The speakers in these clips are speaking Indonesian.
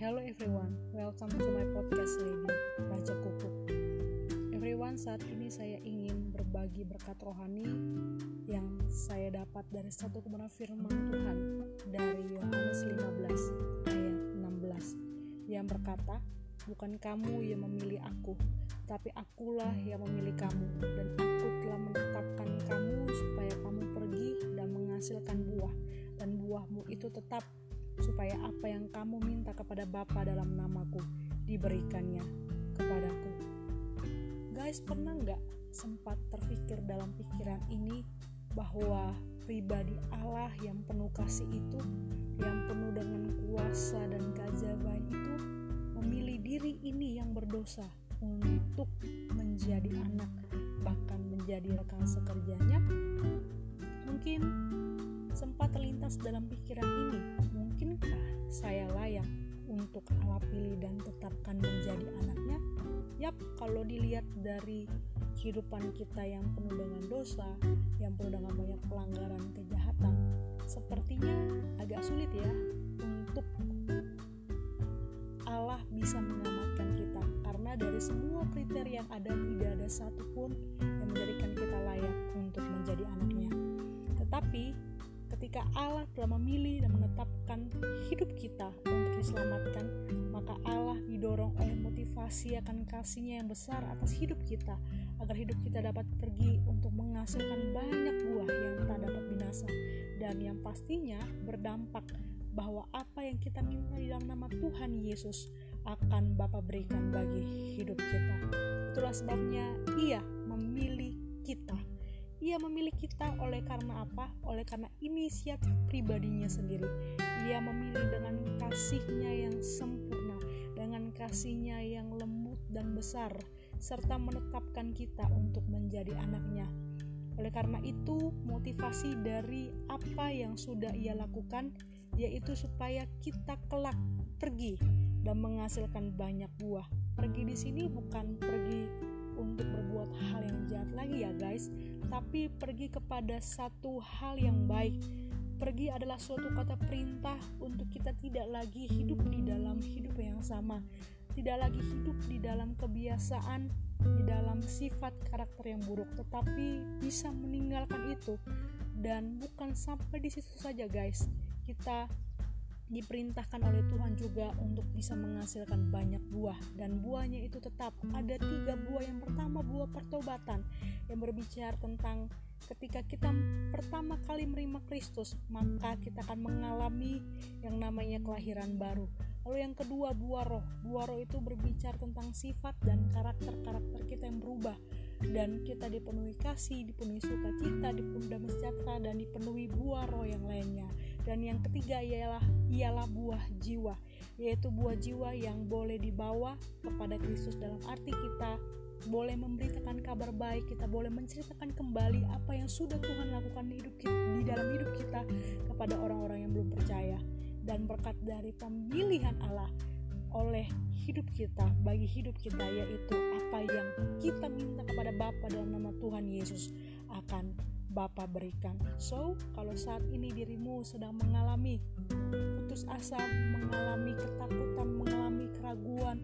Hello everyone, welcome to my podcast Lady Raja Kuku. Everyone, saat ini saya ingin berbagi berkat rohani yang saya dapat dari satu kebenaran firman Tuhan dari Yohanes 15 ayat 16 yang berkata, "Bukan kamu yang memilih aku, tapi akulah yang memilih kamu dan aku telah menetapkan kamu supaya kamu pergi dan menghasilkan buah dan buahmu itu tetap supaya apa yang kamu minta kepada Bapa dalam namaku diberikannya kepadaku. Guys, pernah nggak sempat terpikir dalam pikiran ini bahwa pribadi Allah yang penuh kasih itu, yang penuh dengan kuasa dan keajaiban itu, memilih diri ini yang berdosa untuk menjadi anak, bahkan menjadi rekan sekerjanya? Mungkin sempat terlintas dalam pikiran ini, mungkinkah saya layak untuk Allah pilih dan tetapkan menjadi anaknya? Yap, kalau dilihat dari kehidupan kita yang penuh dengan dosa, yang penuh dengan banyak pelanggaran kejahatan, sepertinya agak sulit ya untuk Allah bisa menyelamatkan kita karena dari semua kriteria yang ada tidak ada satupun yang menjadikan kita layak untuk menjadi anaknya. Tetapi ketika Allah telah memilih dan menetapkan hidup kita untuk diselamatkan, maka Allah didorong oleh motivasi akan kasihnya yang besar atas hidup kita agar hidup kita dapat pergi untuk menghasilkan banyak buah yang tak dapat binasa dan yang pastinya berdampak bahwa apa yang kita minta di dalam nama Tuhan Yesus akan Bapa berikan bagi hidup kita. Itulah sebabnya ia memilih. Ia memilih kita oleh karena apa? Oleh karena inisiatif pribadinya sendiri. Ia memilih dengan kasihnya yang sempurna, dengan kasihnya yang lembut dan besar, serta menetapkan kita untuk menjadi anaknya. Oleh karena itu, motivasi dari apa yang sudah ia lakukan yaitu supaya kita kelak pergi dan menghasilkan banyak buah. Pergi di sini bukan pergi untuk berbuat hal yang jahat lagi ya guys, tapi pergi kepada satu hal yang baik. Pergi adalah suatu kata perintah untuk kita tidak lagi hidup di dalam hidup yang sama, tidak lagi hidup di dalam kebiasaan, di dalam sifat karakter yang buruk, tetapi bisa meninggalkan itu. Dan bukan sampai di situ saja guys, kita diperintahkan oleh Tuhan juga untuk bisa menghasilkan banyak buah. Dan buahnya itu tetap ada tiga buah. Yang pertama buah pertobatan yang berbicara tentang ketika kita pertama kali menerima Kristus maka kita akan mengalami yang namanya kelahiran baru. Lalu yang kedua buah roh. Buah roh itu berbicara tentang sifat dan karakter-karakter kita yang berubah. Dan kita dipenuhi kasih, dipenuhi sukacita, dipenuhi damai sejahtera dan dipenuhi buah roh yang lainnya. Dan yang ketiga ialah ialah buah jiwa, yaitu buah jiwa yang boleh dibawa kepada Kristus dalam arti kita boleh memberitakan kabar baik, kita boleh menceritakan kembali apa yang sudah Tuhan lakukan di hidup kita, di dalam hidup kita kepada orang-orang yang belum percaya. Dan berkat dari pemilihan Allah oleh hidup kita, bagi hidup kita yaitu apa yang kita minta kepada Bapa dalam nama Tuhan Yesus akan Bapa berikan. So, kalau saat ini dirimu sedang mengalami putus asa, mengalami ketakutan, mengalami keraguan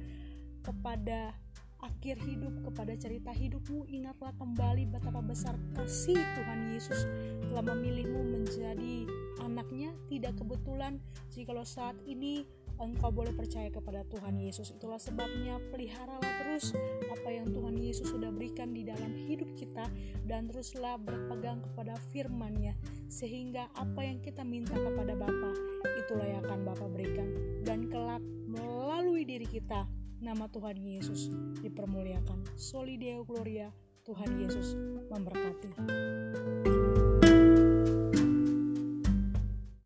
kepada akhir hidup, kepada cerita hidupmu, ingatlah kembali betapa besar kasih Tuhan Yesus telah memilihmu menjadi anaknya. Tidak kebetulan jikalau saat ini engkau boleh percaya kepada Tuhan Yesus. Itulah sebabnya peliharalah terus apa yang Tuhan Yesus sudah berikan di dalam hidup kita dan teruslah berpegang kepada firman-Nya sehingga apa yang kita minta kepada Bapa itulah yang akan Bapa berikan dan kelak melalui diri kita nama Tuhan Yesus dipermuliakan. Soli Deo Gloria, Tuhan Yesus memberkati.